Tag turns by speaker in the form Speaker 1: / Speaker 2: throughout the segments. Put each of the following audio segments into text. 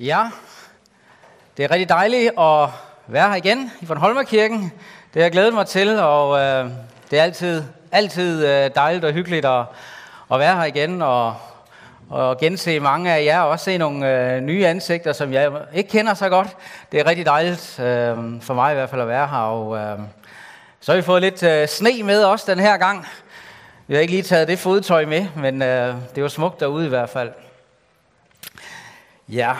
Speaker 1: Ja, det er rigtig dejligt at være her igen i Bornholmerkirken. Det har jeg glædet mig til, og øh, det er altid, altid øh, dejligt og hyggeligt at, at være her igen og, og gense mange af jer, og også se nogle øh, nye ansigter, som jeg ikke kender så godt. Det er rigtig dejligt, øh, for mig i hvert fald at være her, og øh, så har vi fået lidt øh, sne med også den her gang. Vi har ikke lige taget det fodtøj med, men øh, det var smukt derude i hvert fald. Ja,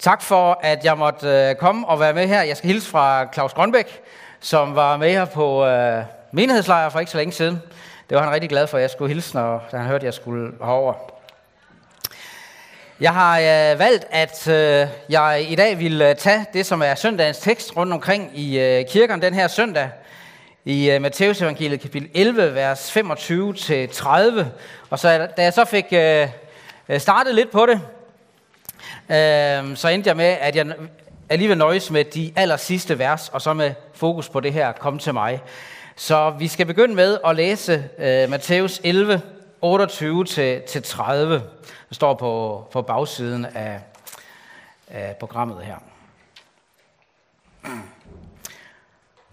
Speaker 1: tak for, at jeg måtte øh, komme og være med her. Jeg skal hilse fra Claus Grønbæk, som var med her på øh, menighedslejr for ikke så længe siden. Det var han rigtig glad for, at jeg skulle hilse, når han hørte, at jeg skulle herover. Jeg har øh, valgt, at øh, jeg i dag vil øh, tage det, som er søndagens tekst rundt omkring i øh, kirken den her søndag, i øh, Matteus evangeliet kapitel 11, vers 25-30. Og så, da jeg så fik øh, øh startet lidt på det, Øh, så endte jeg med, at jeg alligevel nøjes med de aller sidste vers, og så med fokus på det her, kom til mig. Så vi skal begynde med at læse uh, Matthæus 11, 28-30. Det står på, på bagsiden af, af programmet her.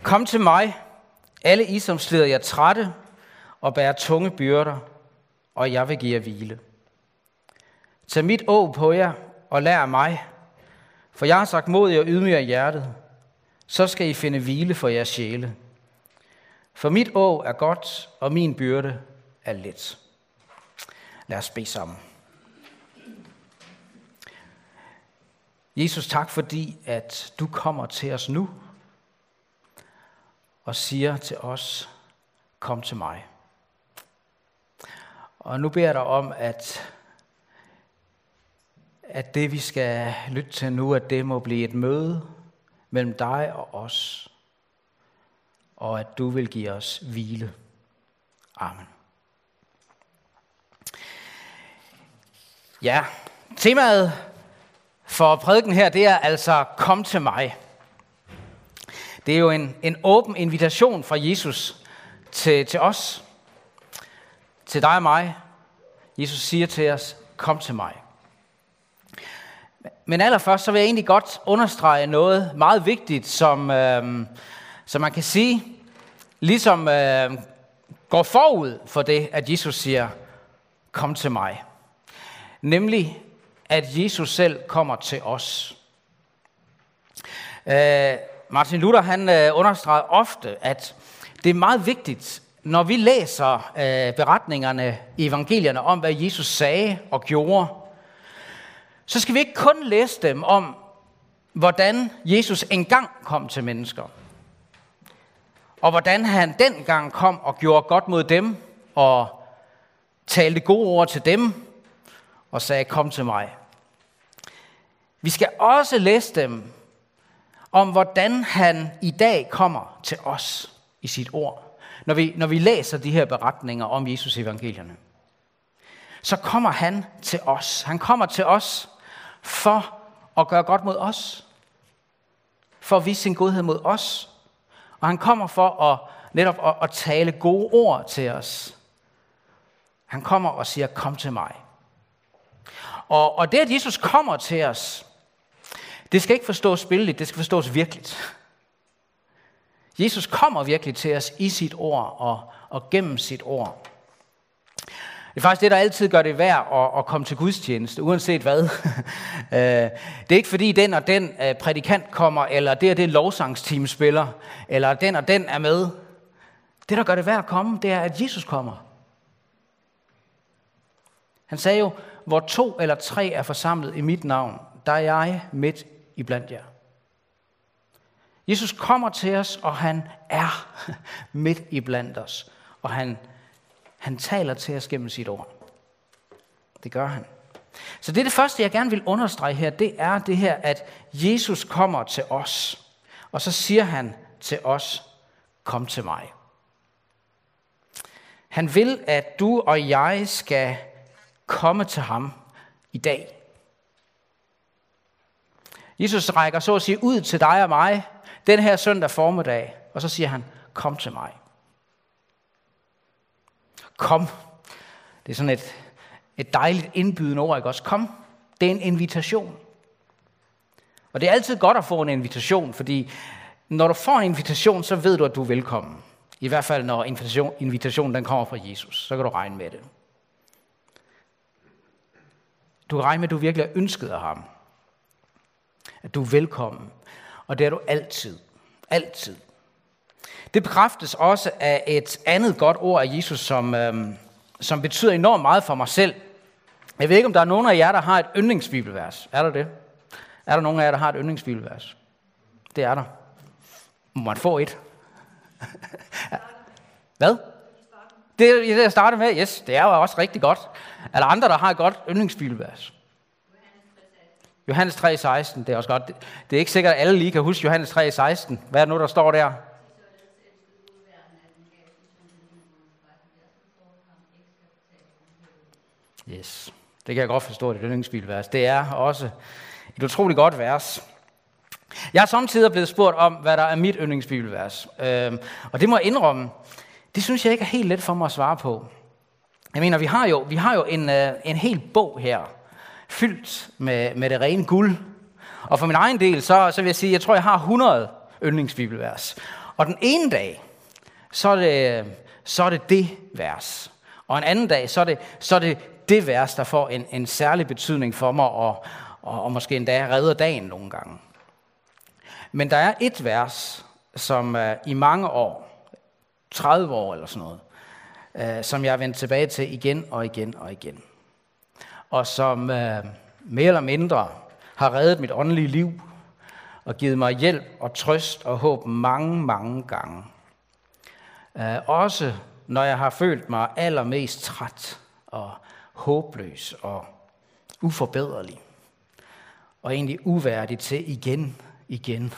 Speaker 1: Kom til mig, alle I, som slider jer trætte og bærer tunge byrder, og jeg vil give jer hvile. Tag mit å på jer og lær af mig, for jeg har sagt mod jer ydmyg af hjertet, så skal I finde hvile for jeres sjæle. For mit å er godt, og min byrde er let. Lad os bede sammen. Jesus, tak fordi, at du kommer til os nu og siger til os, kom til mig. Og nu beder jeg dig om, at, at det vi skal lytte til nu, at det må blive et møde mellem dig og os, og at du vil give os hvile. Amen. Ja, temaet for prædiken her, det er altså kom til mig. Det er jo en, en åben invitation fra Jesus til, til os, til dig og mig. Jesus siger til os, kom til mig. Men allerførst så vil jeg egentlig godt understrege noget meget vigtigt, som, øh, som man kan sige, ligesom øh, går forud for det, at Jesus siger, kom til mig. Nemlig, at Jesus selv kommer til os. Øh, Martin Luther han øh, understreger ofte, at det er meget vigtigt, når vi læser øh, beretningerne i evangelierne om, hvad Jesus sagde og gjorde, så skal vi ikke kun læse dem om, hvordan Jesus engang kom til mennesker. Og hvordan han dengang kom og gjorde godt mod dem, og talte gode ord til dem, og sagde, kom til mig. Vi skal også læse dem om, hvordan han i dag kommer til os i sit ord. Når vi, når vi læser de her beretninger om Jesus evangelierne, så kommer han til os. Han kommer til os for at gøre godt mod os. For at vise sin godhed mod os. Og han kommer for at netop at, at tale gode ord til os. Han kommer og siger, kom til mig. Og, og det, at Jesus kommer til os, det skal ikke forstås billigt, det skal forstås virkeligt. Jesus kommer virkelig til os i sit ord og, og gennem sit ord. Det er faktisk det, der altid gør det værd at, at komme til gudstjeneste, uanset hvad. Øh, det er ikke fordi den og den øh, prædikant kommer, eller det og det lovsangsteam spiller, eller den og den er med. Det, der gør det værd at komme, det er, at Jesus kommer. Han sagde jo, hvor to eller tre er forsamlet i mit navn, der er jeg midt i blandt jer. Jesus kommer til os, og han er midt i blandt os. Og han, han taler til os gennem sit ord. Det gør han. Så det er det første, jeg gerne vil understrege her, det er det her, at Jesus kommer til os. Og så siger han til os, kom til mig. Han vil, at du og jeg skal komme til ham i dag. Jesus rækker så at sige ud til dig og mig den her søndag formiddag, og så siger han, kom til mig. Kom. Det er sådan et, et dejligt indbydende ord, ikke også? Kom. Det er en invitation. Og det er altid godt at få en invitation, fordi når du får en invitation, så ved du, at du er velkommen. I hvert fald, når invitation, invitationen den kommer fra Jesus, så kan du regne med det. Du kan regne med, at du virkelig er ønsket af ham. At du er velkommen. Og det er du altid. Altid. Det bekræftes også af et andet godt ord af Jesus, som, øh, som betyder enormt meget for mig selv. Jeg ved ikke, om der er nogen af jer, der har et yndlingsbibelvers. Er der det? Er der nogen af jer, der har et yndlingsbibelvers? Det er der. Må man få et? Hvad? Det er det, jeg starter med. Yes, det er jo også rigtig godt. Er der andre, der har et godt yndlingsbibelvers? Johannes 3,16, det er også godt. Det er ikke sikkert, at alle lige kan huske Johannes 3,16. Hvad er det nu, der står der? Yes, det kan jeg godt forstå, det yndlingsbibelvers. Det er også et utroligt godt vers. Jeg er samtidig blevet spurgt om, hvad der er mit yndlingsbibelvers. Øhm, og det må jeg indrømme, det synes jeg ikke er helt let for mig at svare på. Jeg mener, vi har jo, vi har jo en, øh, en hel bog her, fyldt med, med det rene guld. Og for min egen del, så, så vil jeg sige, jeg tror, jeg har 100 yndlingsbibelvers. Og den ene dag, så er det så er det, det vers. Og en anden dag, så er det, så er det det vers, der får en, en særlig betydning for mig, og, og, og måske endda redder dagen nogle gange. Men der er et vers, som uh, i mange år, 30 år eller sådan noget, uh, som jeg er vendt tilbage til igen og igen og igen. Og som uh, mere eller mindre har reddet mit åndelige liv og givet mig hjælp og trøst og håb mange, mange gange. Uh, også når jeg har følt mig allermest træt og håbløs og uforbederlig. Og egentlig uværdig til igen, igen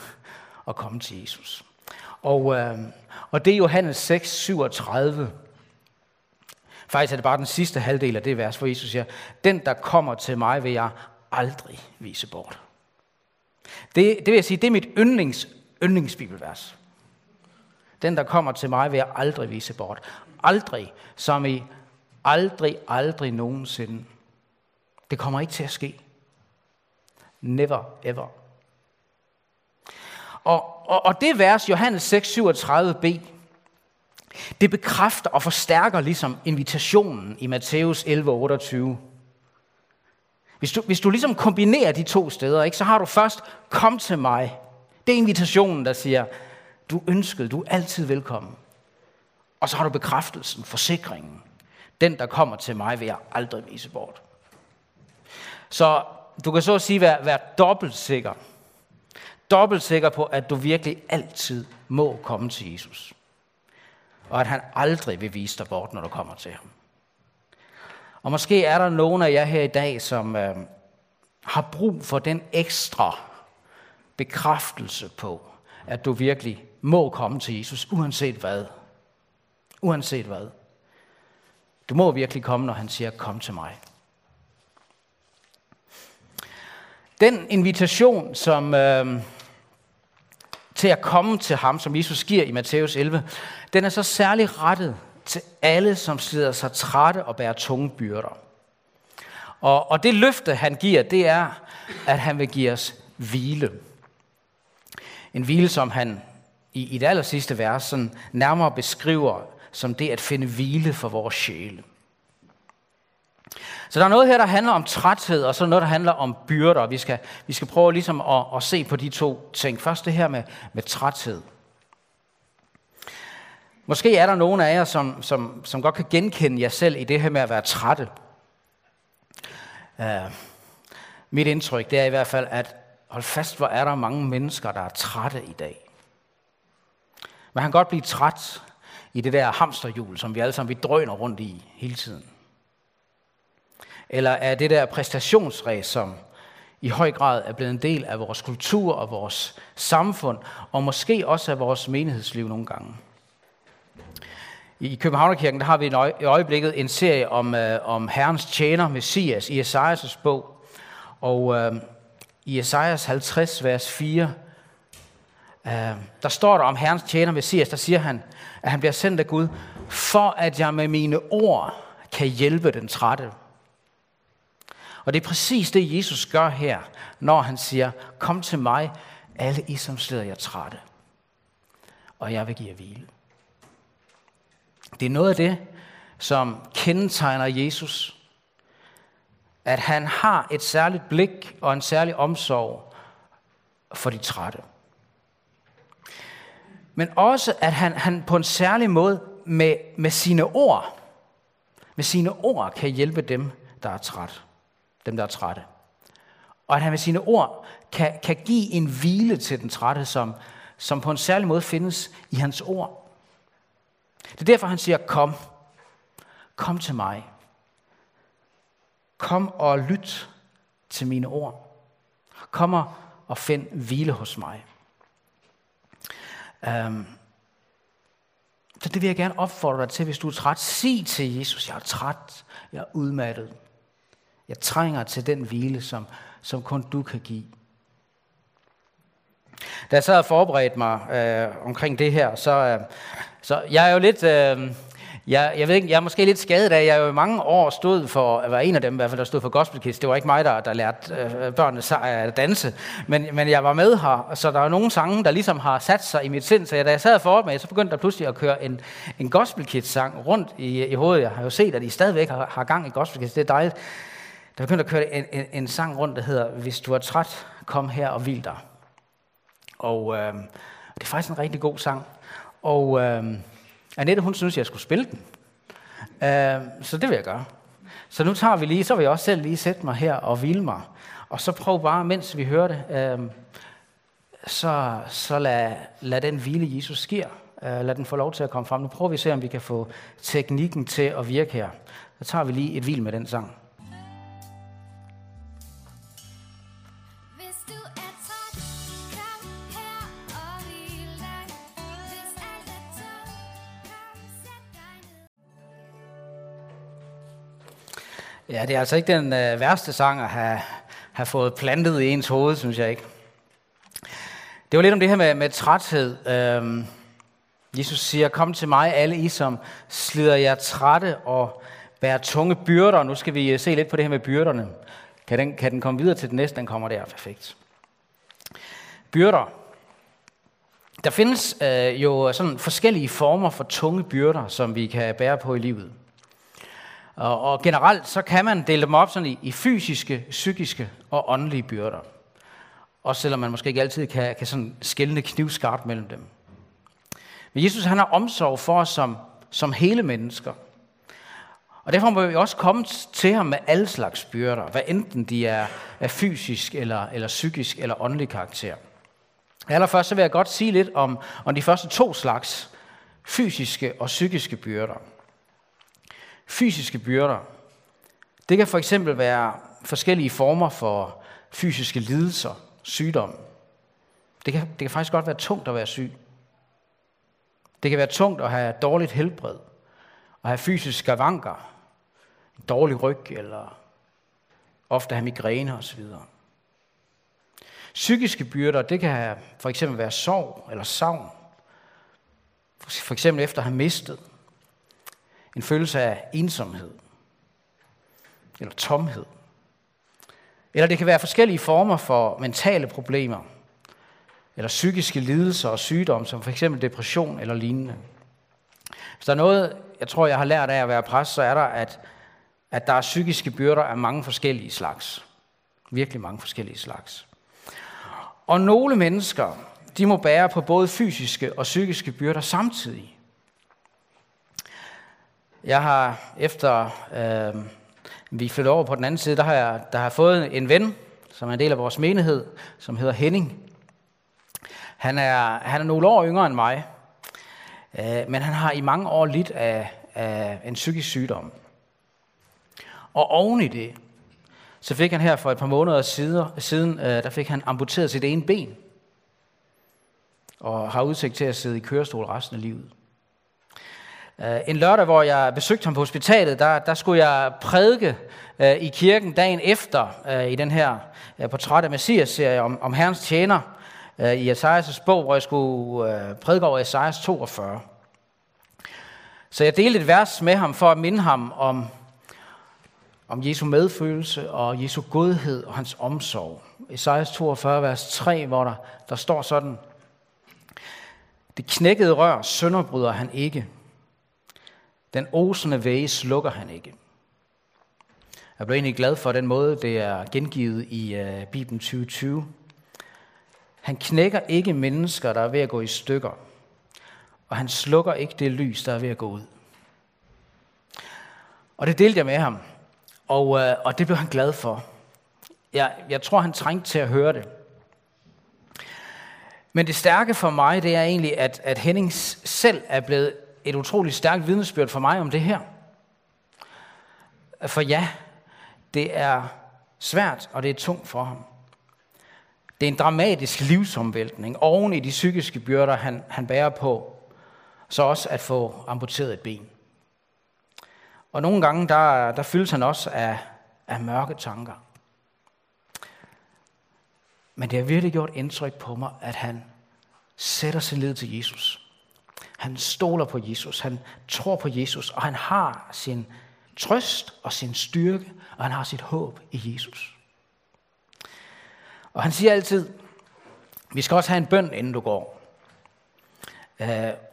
Speaker 1: at komme til Jesus. Og, øh, og det er Johannes 6, 37. Faktisk er det bare den sidste halvdel af det vers, hvor Jesus siger, den der kommer til mig, vil jeg aldrig vise bort. Det, det vil jeg sige, det er mit yndlings, yndlingsbibelvers. Den, der kommer til mig, vil jeg aldrig vise bort. Aldrig, som i aldrig, aldrig nogensinde. Det kommer ikke til at ske. Never, ever. Og, og, og det vers, Johannes 6, 37b, det bekræfter og forstærker ligesom invitationen i Matthæus 11, 28. Hvis du, hvis du ligesom kombinerer de to steder, ikke, så har du først, kom til mig. Det er invitationen, der siger, du er ønsket, du er altid velkommen. Og så har du bekræftelsen, forsikringen. Den, der kommer til mig, vil jeg aldrig vise bort. Så du kan så at sige være, være dobbelt sikker. Dobbelt sikker på, at du virkelig altid må komme til Jesus. Og at han aldrig vil vise dig bort, når du kommer til ham. Og måske er der nogen af jer her i dag, som øh, har brug for den ekstra bekræftelse på, at du virkelig må komme til Jesus, uanset hvad. Uanset hvad. Du må virkelig komme, når han siger, kom til mig. Den invitation, som øh, til at komme til ham, som Jesus giver i Matthæus 11, den er så særlig rettet til alle, som sidder sig trætte og bærer tunge byrder. Og, og det løfte, han giver, det er, at han vil give os hvile. En hvile, som han i, i det aller sidste vers sådan nærmere beskriver som det at finde hvile for vores sjæle. Så der er noget her, der handler om træthed, og så noget, der handler om byrder. Vi skal, vi skal prøve ligesom at, at se på de to ting. Først det her med, med træthed. Måske er der nogen af jer, som, som, som godt kan genkende jer selv i det her med at være trætte. Uh, mit indtryk det er i hvert fald, at hold fast, hvor er der mange mennesker, der er trætte i dag. Man kan godt blive træt i det der hamsterhjul, som vi alle sammen vi drøner rundt i hele tiden. Eller er det der præstationsræs, som i høj grad er blevet en del af vores kultur og vores samfund, og måske også af vores menighedsliv nogle gange. I Københavnerkirken der har vi i øjeblikket en serie om, øh, om Herrens tjener, Messias, i Esajas' bog. Og øh, i Esajas 50, vers 4, øh, der står der om Herrens tjener, Messias, der siger han, at han bliver sendt af Gud, for at jeg med mine ord kan hjælpe den trætte. Og det er præcis det, Jesus gør her, når han siger, kom til mig, alle I, som sidder jer trætte, og jeg vil give jer hvile. Det er noget af det, som kendetegner Jesus, at han har et særligt blik og en særlig omsorg for de trætte. Men også, at han, han på en særlig måde med, med sine ord, med sine ord kan hjælpe dem, der er træt. Dem, der er trætte. Og at han med sine ord kan, kan give en hvile til den trætte, som, som på en særlig måde findes i hans ord. Det er derfor, han siger, kom. Kom til mig. Kom og lyt til mine ord. Kom og find hvile hos mig. Um, så det vil jeg gerne opfordre dig til, hvis du er træt. Sig til Jesus, jeg er træt, jeg er udmattet. Jeg trænger til den hvile, som, som kun du kan give. Da jeg så havde forberedt mig øh, omkring det her, så, øh, så jeg er jo lidt... Øh, jeg, jeg ved ikke, jeg er måske lidt skadet af, jeg har jo i mange år stod for, jeg var en af dem i hvert fald, der stod for Gospel Kids. Det var ikke mig, der, der lærte øh, børnene øh, at danse, men, men jeg var med her, så der er nogle sange, der ligesom har sat sig i mit sind. Så jeg, da jeg sad for mig, så begyndte der pludselig at køre en, en Gospel Kids sang rundt i, i hovedet. Jeg har jo set, at I stadigvæk har, har gang i Gospel Kids. Det er dejligt. Der begyndte at køre en, en, en sang rundt, der hedder, Hvis du er træt, kom her og hvil dig. Og øh, det er faktisk en rigtig god sang. Og øh, Annette, hun synes, jeg skulle spille den. Øh, så det vil jeg gøre. Så nu tager vi lige, så vil jeg også selv lige sætte mig her og hvile mig. Og så prøv bare, mens vi hører det, øh, så, så lad, lad den hvile, Jesus sker. Øh, lad den få lov til at komme frem. Nu prøver vi at se, om vi kan få teknikken til at virke her. Så tager vi lige et hvil med den sang. Ja, det er altså ikke den øh, værste sang at have, have fået plantet i ens hoved, synes jeg ikke. Det var lidt om det her med, med træthed. Øhm, Jesus siger, kom til mig, alle I, som slider jer trætte og bærer tunge byrder. Nu skal vi øh, se lidt på det her med byrderne. Kan den, kan den komme videre til den næste? Den kommer der. Perfekt. Byrder. Der findes øh, jo sådan forskellige former for tunge byrder, som vi kan bære på i livet. Og, og generelt så kan man dele dem op sådan i, i fysiske, psykiske og åndelige byrder. Også selvom man måske ikke altid kan, kan sådan skælne knivskarpt mellem dem. Men Jesus han har omsorg for os som, som hele mennesker. Og derfor må vi også komme til ham med alle slags byrder, hvad enten de er af fysisk, eller, eller psykisk, eller åndelig karakter. Allerførst så vil jeg godt sige lidt om, om de første to slags fysiske og psykiske byrder. Fysiske byrder. Det kan for eksempel være forskellige former for fysiske lidelser, sygdom. Det kan, det kan faktisk godt være tungt at være syg. Det kan være tungt at have dårligt helbred, at have fysiske skavanker, en dårlig ryg, eller ofte have migræne osv. Psykiske byrder, det kan for eksempel være sorg eller savn. For eksempel efter at have mistet en følelse af ensomhed eller tomhed. Eller det kan være forskellige former for mentale problemer, eller psykiske lidelser og sygdomme, som f.eks. depression eller lignende. Hvis der er noget, jeg tror, jeg har lært af at være præst, så er der, at, at der er psykiske byrder af mange forskellige slags. Virkelig mange forskellige slags. Og nogle mennesker, de må bære på både fysiske og psykiske byrder samtidig. Jeg har efter øh, vi flyttede over på den anden side, der har jeg der har fået en ven, som er en del af vores menighed, som hedder Henning. Han er, han er nogle år yngre end mig, øh, men han har i mange år lidt af, af en psykisk sygdom. Og oven i det, så fik han her for et par måneder siden, øh, der fik han amputeret sit ene ben, og har udsigt til at sidde i kørestol resten af livet. Øh, en lørdag, hvor jeg besøgte ham på hospitalet, der, der skulle jeg prædike øh, i kirken dagen efter øh, i den her øh, portræt af Messias-serie om, om Herrens tjener øh, i Esajas' bog, hvor jeg skulle prædike over Esajas 42. Så jeg delte et vers med ham for at minde ham om, om Jesu medfølelse og Jesu godhed og hans omsorg. Esajas 42, vers 3, hvor der, der står sådan, Det knækkede rør sønderbryder han ikke. Den osende væge slukker han ikke. Jeg blev egentlig glad for den måde, det er gengivet i uh, Bibelen 2020. Han knækker ikke mennesker, der er ved at gå i stykker, og han slukker ikke det lys, der er ved at gå ud. Og det delte jeg med ham, og, uh, og det blev han glad for. Jeg, jeg tror, han trængte til at høre det. Men det stærke for mig, det er egentlig, at, at Henning selv er blevet et utroligt stærkt vidnesbyrd for mig om det her. For ja, det er svært, og det er tungt for ham. Det er en dramatisk livsomvæltning oven i de psykiske byrder, han, han bærer på. Så også at få amputeret et ben. Og nogle gange, der, der fyldes han også af, af mørke tanker. Men det har virkelig gjort indtryk på mig, at han sætter sin lid til Jesus. Han stoler på Jesus, han tror på Jesus, og han har sin trøst og sin styrke, og han har sit håb i Jesus. Og han siger altid, vi skal også have en bøn, inden du går. Øh,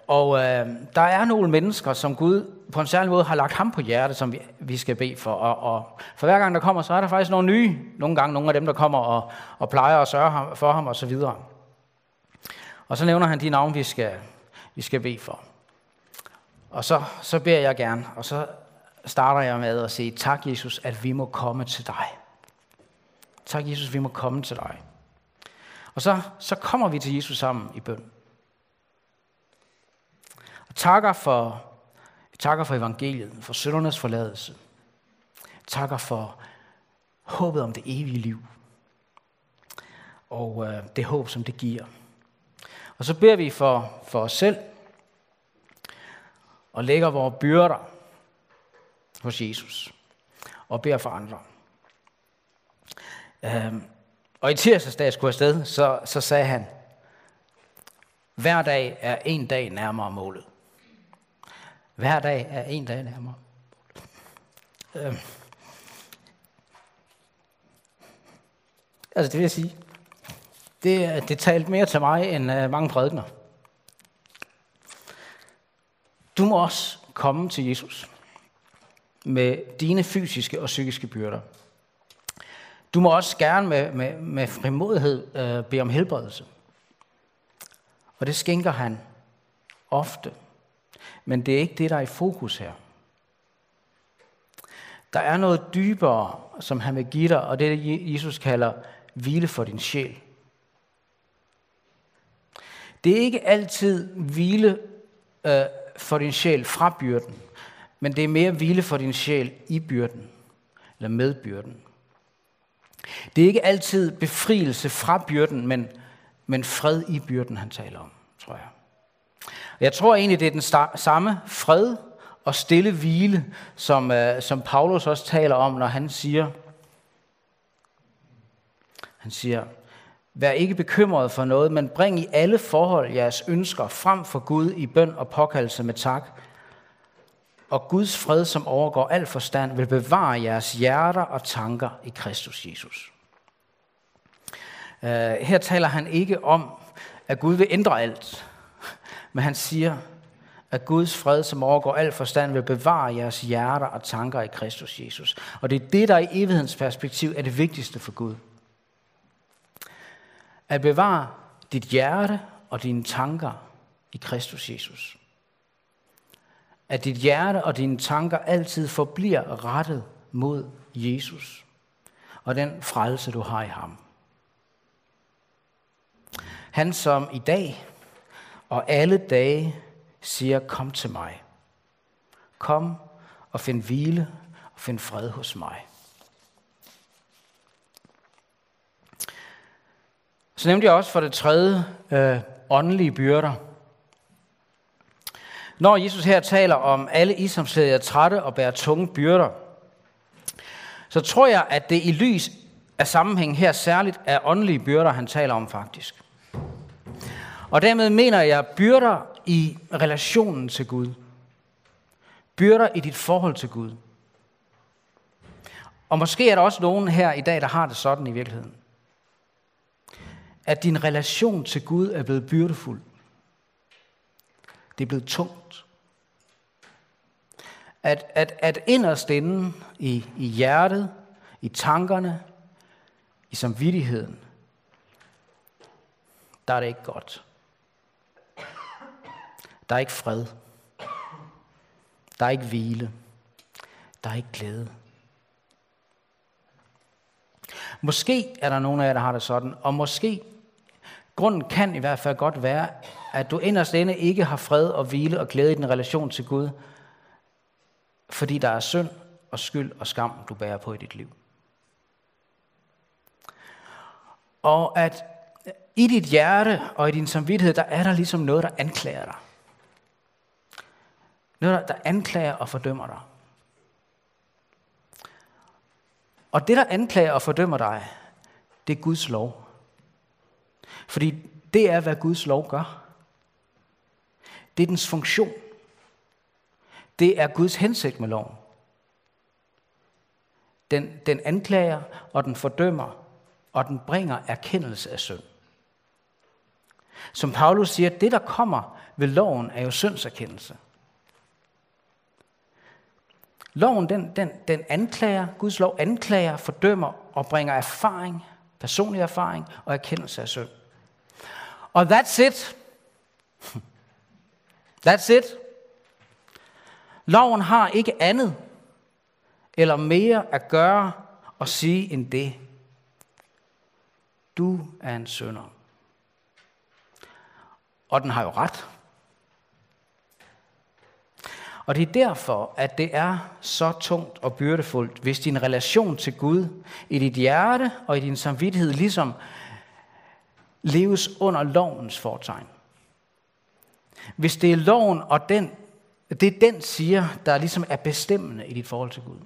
Speaker 1: og øh, der er nogle mennesker, som Gud på en særlig måde har lagt ham på hjertet, som vi, vi skal bede for. Og, og for hver gang der kommer, så er der faktisk nogle nye. Nogle gange nogle af dem, der kommer og, og plejer at sørge for ham osv. Og, og så nævner han de navne, vi skal, vi skal bede for. Og så, så beder jeg gerne, og så starter jeg med at sige, tak Jesus, at vi må komme til dig. Tak Jesus, vi må komme til dig. Og så, så kommer vi til Jesus sammen i bøn. Og takker for, takker for evangeliet, for syndernes forladelse. Takker for håbet om det evige liv. Og øh, det håb, som det giver. Og så beder vi for, for os selv, og lægger vores byrder hos Jesus, og beder for andre. Øhm, og i tirsdagsdag skulle afsted, så, så sagde han, hver dag er en dag nærmere målet. Hver dag er en dag nærmere målet. Øhm. Altså det vil jeg sige, det, det talte mere til mig end uh, mange prædikner. Du må også komme til Jesus med dine fysiske og psykiske byrder. Du må også gerne med, med, med frimodighed øh, bede om helbredelse. Og det skænker han ofte. Men det er ikke det, der er i fokus her. Der er noget dybere, som han vil give dig, og det er det, Jesus kalder hvile for din sjæl. Det er ikke altid hvile øh, for din sjæl fra byrden, men det er mere hvile for din sjæl i byrden, eller med byrden. Det er ikke altid befrielse fra byrden, men, men fred i byrden, han taler om, tror jeg. Jeg tror egentlig, det er den samme fred og stille hvile, som, øh, som Paulus også taler om, når han siger, han siger, Vær ikke bekymret for noget, men bring i alle forhold jeres ønsker frem for Gud i bøn og påkaldelse med tak. Og Guds fred, som overgår al forstand, vil bevare jeres hjerter og tanker i Kristus Jesus. Øh, her taler han ikke om, at Gud vil ændre alt, men han siger, at Guds fred, som overgår al forstand, vil bevare jeres hjerter og tanker i Kristus Jesus. Og det er det, der i evighedens perspektiv er det vigtigste for Gud. At bevare dit hjerte og dine tanker i Kristus Jesus. At dit hjerte og dine tanker altid forbliver rettet mod Jesus og den frelse, du har i ham. Han som i dag og alle dage siger, kom til mig. Kom og find hvile og find fred hos mig. Så nævnte jeg også for det tredje øh, åndelige byrder. Når Jesus her taler om alle I, som sidder trætte og bærer tunge byrder, så tror jeg, at det i lys af sammenhæng her særligt er åndelige byrder, han taler om faktisk. Og dermed mener jeg byrder i relationen til Gud. Byrder i dit forhold til Gud. Og måske er der også nogen her i dag, der har det sådan i virkeligheden. At din relation til Gud er blevet byrdefuld. Det er blevet tungt. At, at, at inderst inde i, i hjertet, i tankerne, i samvittigheden, der er det ikke godt. Der er ikke fred. Der er ikke hvile. Der er ikke glæde. Måske er der nogen af jer, der har det sådan, og måske, grunden kan i hvert fald godt være, at du inderst inde ikke har fred og hvile og glæde i din relation til Gud, fordi der er synd og skyld og skam, du bærer på i dit liv. Og at i dit hjerte og i din samvittighed, der er der ligesom noget, der anklager dig. Noget, der anklager og fordømmer dig. Og det, der anklager og fordømmer dig, det er Guds lov. Fordi det er, hvad Guds lov gør. Det er dens funktion. Det er Guds hensigt med loven. Den, den anklager, og den fordømmer, og den bringer erkendelse af synd. Som Paulus siger, det der kommer ved loven er jo syndserkendelse. Loven, den, den, den anklager, Guds lov anklager, fordømmer og bringer erfaring, personlig erfaring og erkendelse af synd. Og that's it. That's it. Loven har ikke andet eller mere at gøre og sige end det. Du er en sønder. Og den har jo ret. Og det er derfor, at det er så tungt og byrdefuldt, hvis din relation til Gud i dit hjerte og i din samvittighed ligesom leves under lovens fortegn. Hvis det er loven, og den, det er den siger, der ligesom er bestemmende i dit forhold til Gud.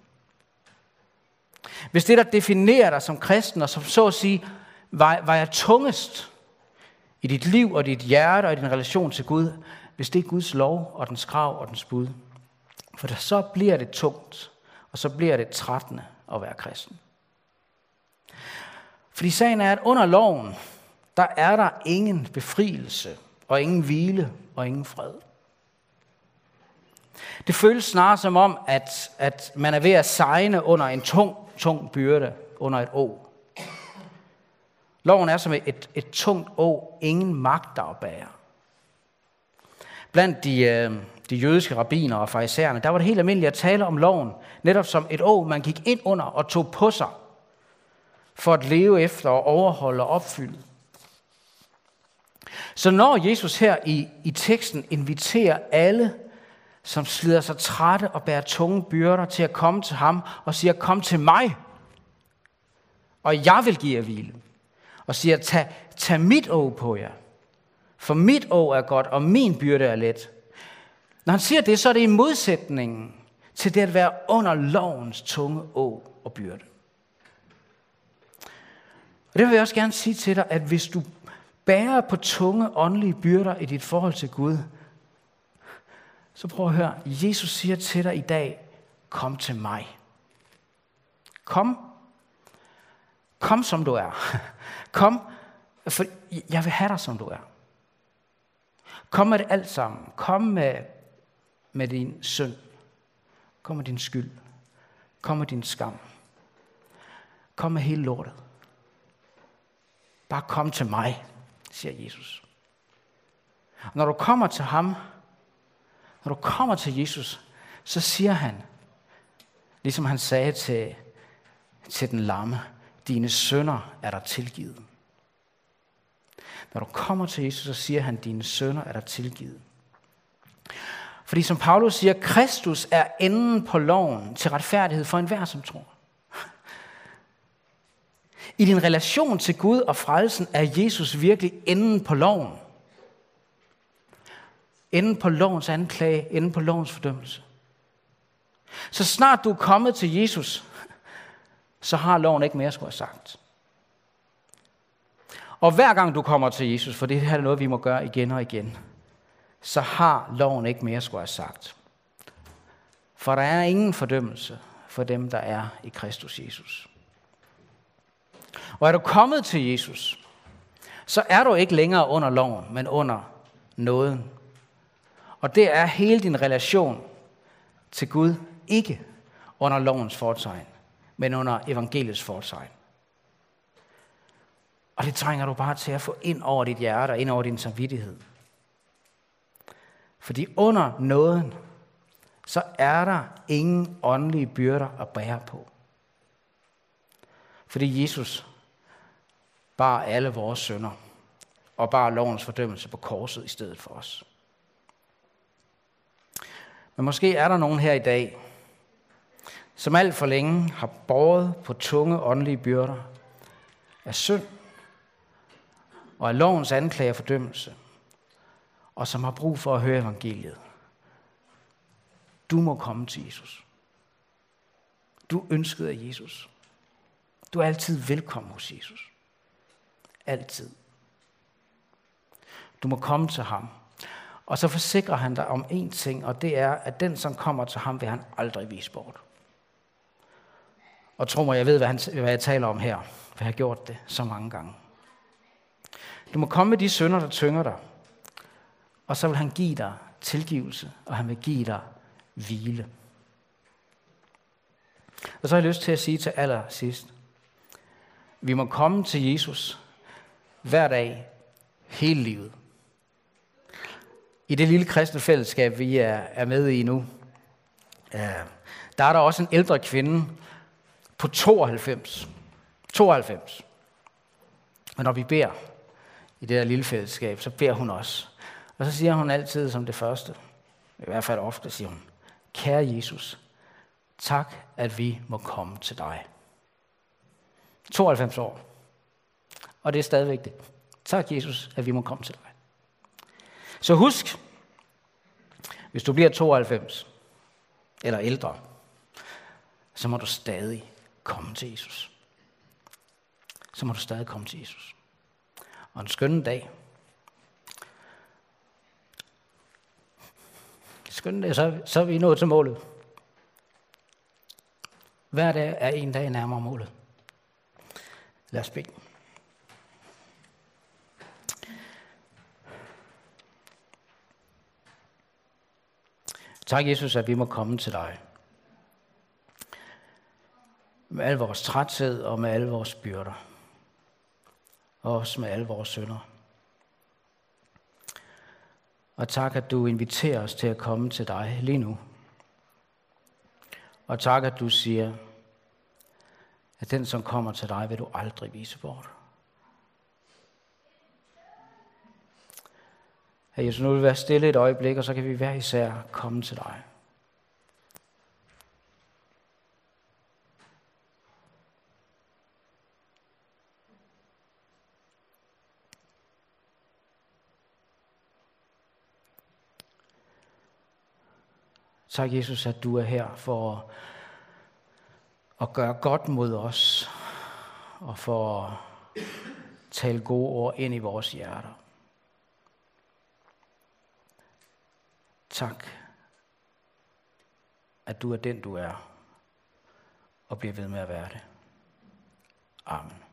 Speaker 1: Hvis det, der definerer dig som kristen, og som så at sige, vejer tungest i dit liv og dit hjerte og i din relation til Gud, hvis det er Guds lov og dens krav og dens bud, for så bliver det tungt, og så bliver det trættende at være kristen. Fordi sagen er, at under loven, der er der ingen befrielse, og ingen hvile, og ingen fred. Det føles snarere som om, at, at man er ved at sejne under en tung, tung byrde, under et å. Loven er som et, et, tungt å, ingen magt der bærer. Blandt de, øh, de jødiske rabbiner og farisæerne, der var det helt almindeligt at tale om loven, netop som et å, man gik ind under og tog på sig, for at leve efter og overholde og opfylde. Så når Jesus her i, i teksten inviterer alle, som slider sig trætte og bærer tunge byrder til at komme til ham og siger, kom til mig, og jeg vil give jer hvile. Og siger, tag, tag mit å på jer, for mit å er godt, og min byrde er let. Når han siger det, så er det i modsætningen til det at være under lovens tunge å og byrde. Og det vil jeg også gerne sige til dig, at hvis du bærer på tunge åndelige byrder i dit forhold til Gud, så prøv at høre. Jesus siger til dig i dag, kom til mig. Kom. Kom som du er. Kom, for jeg vil have dig som du er. Kom med det alt sammen. Kom med, med din synd. Kom med din skyld. Kom med din skam. Kom med hele lortet. Bare kom til mig, siger Jesus. Og når du kommer til ham, når du kommer til Jesus, så siger han, ligesom han sagde til, til den lamme, dine sønder er der tilgivet. Når du kommer til Jesus, så siger han, dine sønder er der tilgivet. Fordi som Paulus siger, Kristus er enden på loven til retfærdighed for enhver, som tror. I din relation til Gud og frelsen er Jesus virkelig enden på loven. Enden på lovens anklage, enden på lovens fordømmelse. Så snart du er kommet til Jesus, så har loven ikke mere at skulle have sagt. Og hver gang du kommer til Jesus, for det her er noget, vi må gøre igen og igen, så har loven ikke mere at skulle have sagt. For der er ingen fordømmelse for dem, der er i Kristus Jesus. Og er du kommet til Jesus, så er du ikke længere under loven, men under nåden. Og det er hele din relation til Gud ikke under lovens fortegn, men under evangeliets fortegn. Og det trænger du bare til at få ind over dit hjerte og ind over din samvittighed. Fordi under nåden, så er der ingen åndelige byrder at bære på. Fordi Jesus bar alle vores sønder og bar lovens fordømmelse på korset i stedet for os. Men måske er der nogen her i dag, som alt for længe har båret på tunge åndelige byrder af synd og af lovens anklage og fordømmelse, og som har brug for at høre evangeliet. Du må komme til Jesus. Du ønskede af Jesus. Du er altid velkommen hos Jesus. Altid. Du må komme til ham. Og så forsikrer han dig om én ting, og det er, at den, som kommer til ham, vil han aldrig vise bort. Og tro mig, jeg ved, hvad, han, hvad jeg taler om her, for jeg har gjort det så mange gange. Du må komme med de sønder, der tynger dig, og så vil han give dig tilgivelse, og han vil give dig hvile. Og så har jeg lyst til at sige til allersidst, vi må komme til Jesus hver dag, hele livet. I det lille kristne fællesskab, vi er, er med i nu, der er der også en ældre kvinde på 92. 92. Og når vi beder i det her lille fællesskab, så beder hun også. Og så siger hun altid som det første, i hvert fald ofte siger hun, Kære Jesus, tak at vi må komme til dig. 92 år. Og det er stadigvæk det. Tak Jesus, at vi må komme til dig. Så husk, hvis du bliver 92 eller ældre, så må du stadig komme til Jesus. Så må du stadig komme til Jesus. Og en skøn dag. En skøn dag, så, så er vi nået til målet. Hver dag er en dag nærmere målet. Lad os bede. Tak, Jesus, at vi må komme til dig. Med al vores træthed og med alle vores byrder. Og også med alle vores sønder. Og tak, at du inviterer os til at komme til dig lige nu. Og tak, at du siger, at den, som kommer til dig, vil du aldrig vise bort. Herre Jesus, nu vil vi være stille et øjeblik, og så kan vi hver især komme til dig. Tak, Jesus, at du er her for at gøre godt mod os, og for at tale gode ord ind i vores hjerter. Tak, at du er den, du er, og bliver ved med at være det. Amen.